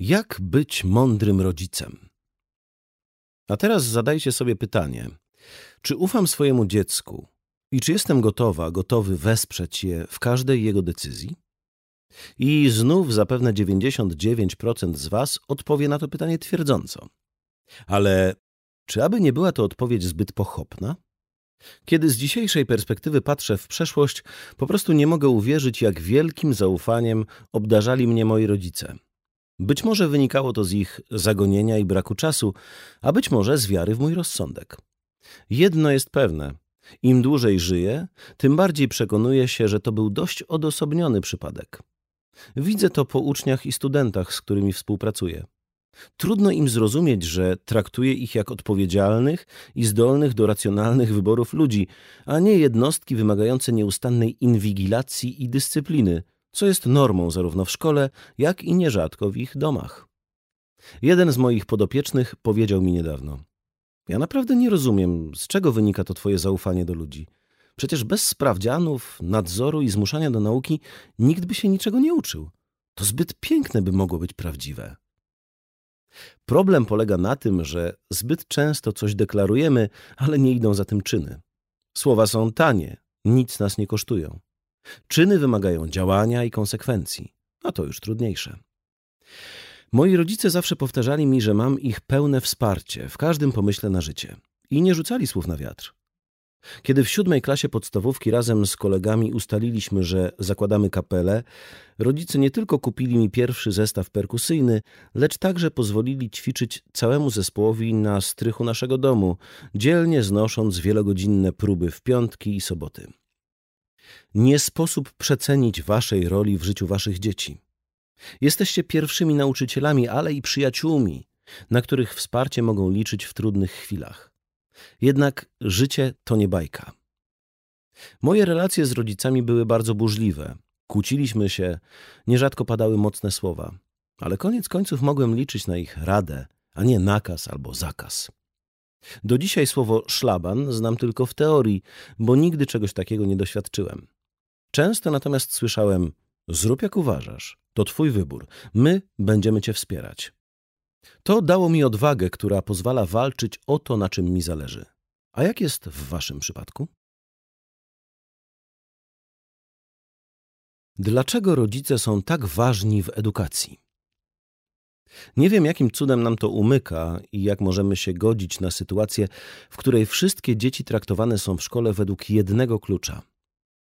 Jak być mądrym rodzicem? A teraz zadajcie sobie pytanie: czy ufam swojemu dziecku i czy jestem gotowa, gotowy wesprzeć je w każdej jego decyzji? I znów zapewne 99% z Was odpowie na to pytanie twierdząco. Ale czy aby nie była to odpowiedź zbyt pochopna? Kiedy z dzisiejszej perspektywy patrzę w przeszłość, po prostu nie mogę uwierzyć, jak wielkim zaufaniem obdarzali mnie moi rodzice. Być może wynikało to z ich zagonienia i braku czasu, a być może z wiary w mój rozsądek. Jedno jest pewne: im dłużej żyję, tym bardziej przekonuję się, że to był dość odosobniony przypadek. Widzę to po uczniach i studentach, z którymi współpracuję. Trudno im zrozumieć, że traktuję ich jak odpowiedzialnych i zdolnych do racjonalnych wyborów ludzi, a nie jednostki wymagające nieustannej inwigilacji i dyscypliny, co jest normą zarówno w szkole, jak i nierzadko w ich domach. Jeden z moich podopiecznych powiedział mi niedawno: Ja naprawdę nie rozumiem, z czego wynika to Twoje zaufanie do ludzi. Przecież bez sprawdzianów, nadzoru i zmuszania do nauki nikt by się niczego nie uczył. To zbyt piękne, by mogło być prawdziwe. Problem polega na tym, że zbyt często coś deklarujemy, ale nie idą za tym czyny. Słowa są tanie, nic nas nie kosztują. Czyny wymagają działania i konsekwencji, a to już trudniejsze. Moi rodzice zawsze powtarzali mi, że mam ich pełne wsparcie w każdym pomyśle na życie i nie rzucali słów na wiatr. Kiedy w siódmej klasie podstawówki razem z kolegami ustaliliśmy, że zakładamy kapelę, rodzice nie tylko kupili mi pierwszy zestaw perkusyjny, lecz także pozwolili ćwiczyć całemu zespołowi na strychu naszego domu, dzielnie znosząc wielogodzinne próby w piątki i soboty. Nie sposób przecenić waszej roli w życiu waszych dzieci. Jesteście pierwszymi nauczycielami, ale i przyjaciółmi, na których wsparcie mogą liczyć w trudnych chwilach. Jednak życie to nie bajka. Moje relacje z rodzicami były bardzo burzliwe. Kłóciliśmy się, nierzadko padały mocne słowa, ale koniec końców mogłem liczyć na ich radę, a nie nakaz albo zakaz. Do dzisiaj słowo szlaban znam tylko w teorii, bo nigdy czegoś takiego nie doświadczyłem. Często natomiast słyszałem: Zrób jak uważasz, to twój wybór, my będziemy cię wspierać. To dało mi odwagę, która pozwala walczyć o to, na czym mi zależy. A jak jest w Waszym przypadku? Dlaczego rodzice są tak ważni w edukacji? Nie wiem, jakim cudem nam to umyka i jak możemy się godzić na sytuację, w której wszystkie dzieci traktowane są w szkole według jednego klucza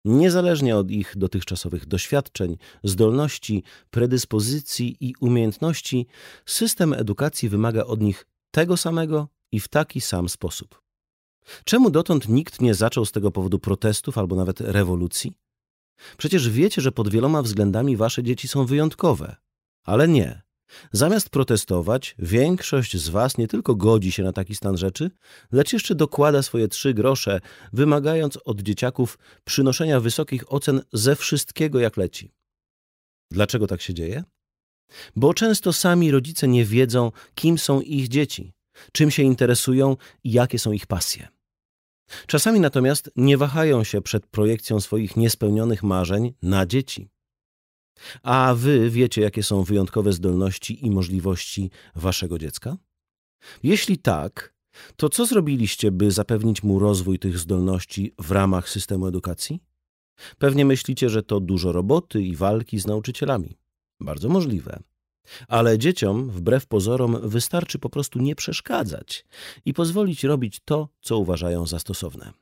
Niezależnie od ich dotychczasowych doświadczeń, zdolności, predyspozycji i umiejętności, system edukacji wymaga od nich tego samego i w taki sam sposób. Czemu dotąd nikt nie zaczął z tego powodu protestów albo nawet rewolucji? Przecież wiecie, że pod wieloma względami wasze dzieci są wyjątkowe. Ale nie. Zamiast protestować, większość z was nie tylko godzi się na taki stan rzeczy, lecz jeszcze dokłada swoje trzy grosze, wymagając od dzieciaków przynoszenia wysokich ocen ze wszystkiego, jak leci. Dlaczego tak się dzieje? Bo często sami rodzice nie wiedzą, kim są ich dzieci, czym się interesują i jakie są ich pasje. Czasami natomiast nie wahają się przed projekcją swoich niespełnionych marzeń na dzieci. A wy wiecie, jakie są wyjątkowe zdolności i możliwości waszego dziecka? Jeśli tak, to co zrobiliście, by zapewnić mu rozwój tych zdolności w ramach systemu edukacji? Pewnie myślicie, że to dużo roboty i walki z nauczycielami. Bardzo możliwe. Ale dzieciom, wbrew pozorom, wystarczy po prostu nie przeszkadzać i pozwolić robić to, co uważają za stosowne.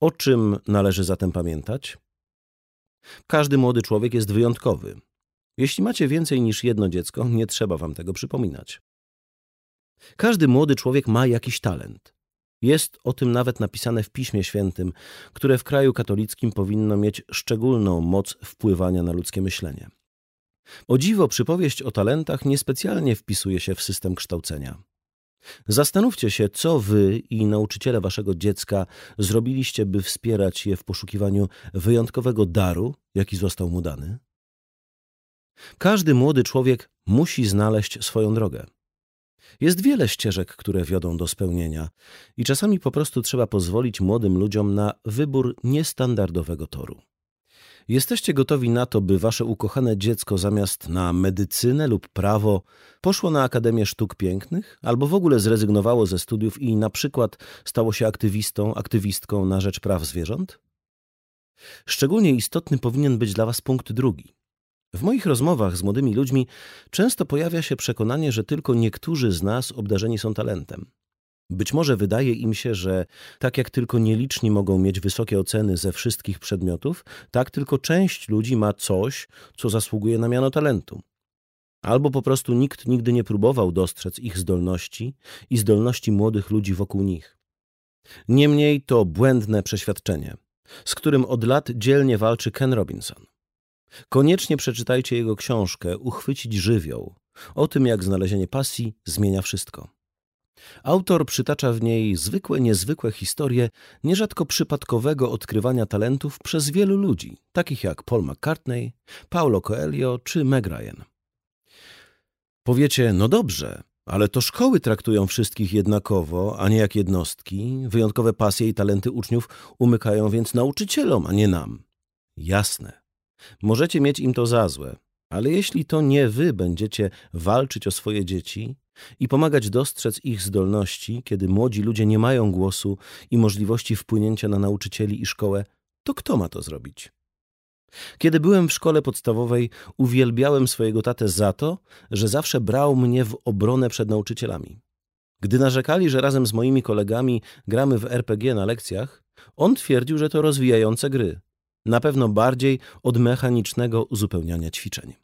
O czym należy zatem pamiętać? Każdy młody człowiek jest wyjątkowy. Jeśli macie więcej niż jedno dziecko, nie trzeba wam tego przypominać. Każdy młody człowiek ma jakiś talent. Jest o tym nawet napisane w Piśmie Świętym, które w kraju katolickim powinno mieć szczególną moc wpływania na ludzkie myślenie. O dziwo, przypowieść o talentach niespecjalnie wpisuje się w system kształcenia. Zastanówcie się, co wy i nauczyciele waszego dziecka zrobiliście, by wspierać je w poszukiwaniu wyjątkowego daru, jaki został mu dany. Każdy młody człowiek musi znaleźć swoją drogę. Jest wiele ścieżek, które wiodą do spełnienia, i czasami po prostu trzeba pozwolić młodym ludziom na wybór niestandardowego toru. Jesteście gotowi na to, by wasze ukochane dziecko zamiast na medycynę lub prawo poszło na Akademię Sztuk Pięknych, albo w ogóle zrezygnowało ze studiów i na przykład stało się aktywistą, aktywistką na rzecz praw zwierząt? Szczególnie istotny powinien być dla was punkt drugi. W moich rozmowach z młodymi ludźmi często pojawia się przekonanie, że tylko niektórzy z nas obdarzeni są talentem. Być może wydaje im się, że tak jak tylko nieliczni mogą mieć wysokie oceny ze wszystkich przedmiotów, tak tylko część ludzi ma coś, co zasługuje na miano talentu. Albo po prostu nikt nigdy nie próbował dostrzec ich zdolności i zdolności młodych ludzi wokół nich. Niemniej to błędne przeświadczenie, z którym od lat dzielnie walczy Ken Robinson. Koniecznie przeczytajcie jego książkę Uchwycić żywioł o tym, jak znalezienie pasji zmienia wszystko. Autor przytacza w niej zwykłe, niezwykłe historie nierzadko przypadkowego odkrywania talentów przez wielu ludzi, takich jak Paul McCartney, Paulo Coelho czy Meg Ryan. Powiecie, no dobrze, ale to szkoły traktują wszystkich jednakowo, a nie jak jednostki. Wyjątkowe pasje i talenty uczniów umykają więc nauczycielom, a nie nam. Jasne. Możecie mieć im to za złe, ale jeśli to nie wy będziecie walczyć o swoje dzieci, i pomagać dostrzec ich zdolności, kiedy młodzi ludzie nie mają głosu i możliwości wpłynięcia na nauczycieli i szkołę, to kto ma to zrobić? Kiedy byłem w szkole podstawowej, uwielbiałem swojego tatę za to, że zawsze brał mnie w obronę przed nauczycielami. Gdy narzekali, że razem z moimi kolegami gramy w RPG na lekcjach, on twierdził, że to rozwijające gry. Na pewno bardziej od mechanicznego uzupełniania ćwiczeń.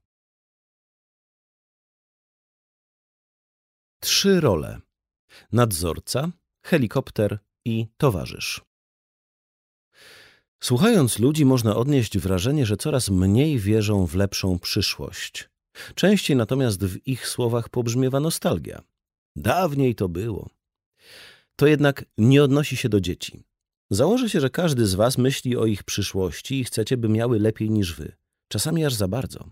Trzy role: nadzorca, helikopter i towarzysz. Słuchając ludzi, można odnieść wrażenie, że coraz mniej wierzą w lepszą przyszłość. Częściej natomiast w ich słowach pobrzmiewa nostalgia. Dawniej to było. To jednak nie odnosi się do dzieci. Założę się, że każdy z Was myśli o ich przyszłości i chcecie, by miały lepiej niż Wy. Czasami aż za bardzo.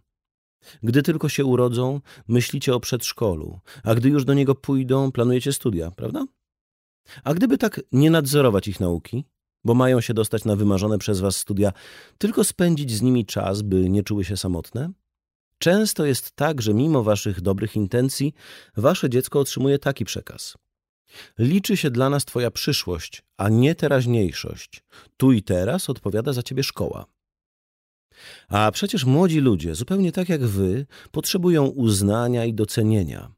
Gdy tylko się urodzą, myślicie o przedszkolu, a gdy już do niego pójdą, planujecie studia, prawda? A gdyby tak nie nadzorować ich nauki, bo mają się dostać na wymarzone przez was studia, tylko spędzić z nimi czas, by nie czuły się samotne? Często jest tak, że mimo waszych dobrych intencji, wasze dziecko otrzymuje taki przekaz. Liczy się dla nas twoja przyszłość, a nie teraźniejszość. Tu i teraz odpowiada za ciebie szkoła. A przecież młodzi ludzie, zupełnie tak jak wy, potrzebują uznania i docenienia.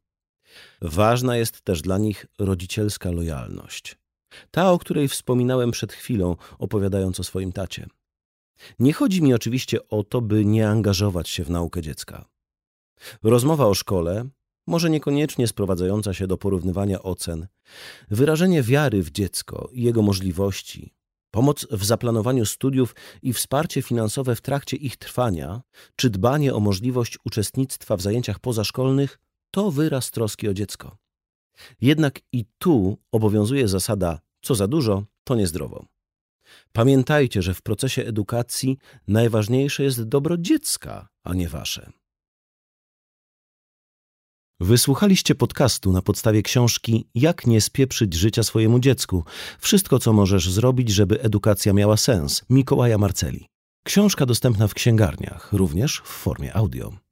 Ważna jest też dla nich rodzicielska lojalność. Ta, o której wspominałem przed chwilą, opowiadając o swoim tacie. Nie chodzi mi oczywiście o to, by nie angażować się w naukę dziecka. Rozmowa o szkole, może niekoniecznie sprowadzająca się do porównywania ocen, wyrażenie wiary w dziecko i jego możliwości, Pomoc w zaplanowaniu studiów i wsparcie finansowe w trakcie ich trwania, czy dbanie o możliwość uczestnictwa w zajęciach pozaszkolnych to wyraz troski o dziecko. Jednak i tu obowiązuje zasada: co za dużo, to niezdrowo. Pamiętajcie, że w procesie edukacji najważniejsze jest dobro dziecka, a nie wasze. Wysłuchaliście podcastu na podstawie książki Jak nie spieprzyć życia swojemu dziecku. Wszystko, co możesz zrobić, żeby edukacja miała sens. Mikołaja Marceli. Książka dostępna w księgarniach, również w formie audio.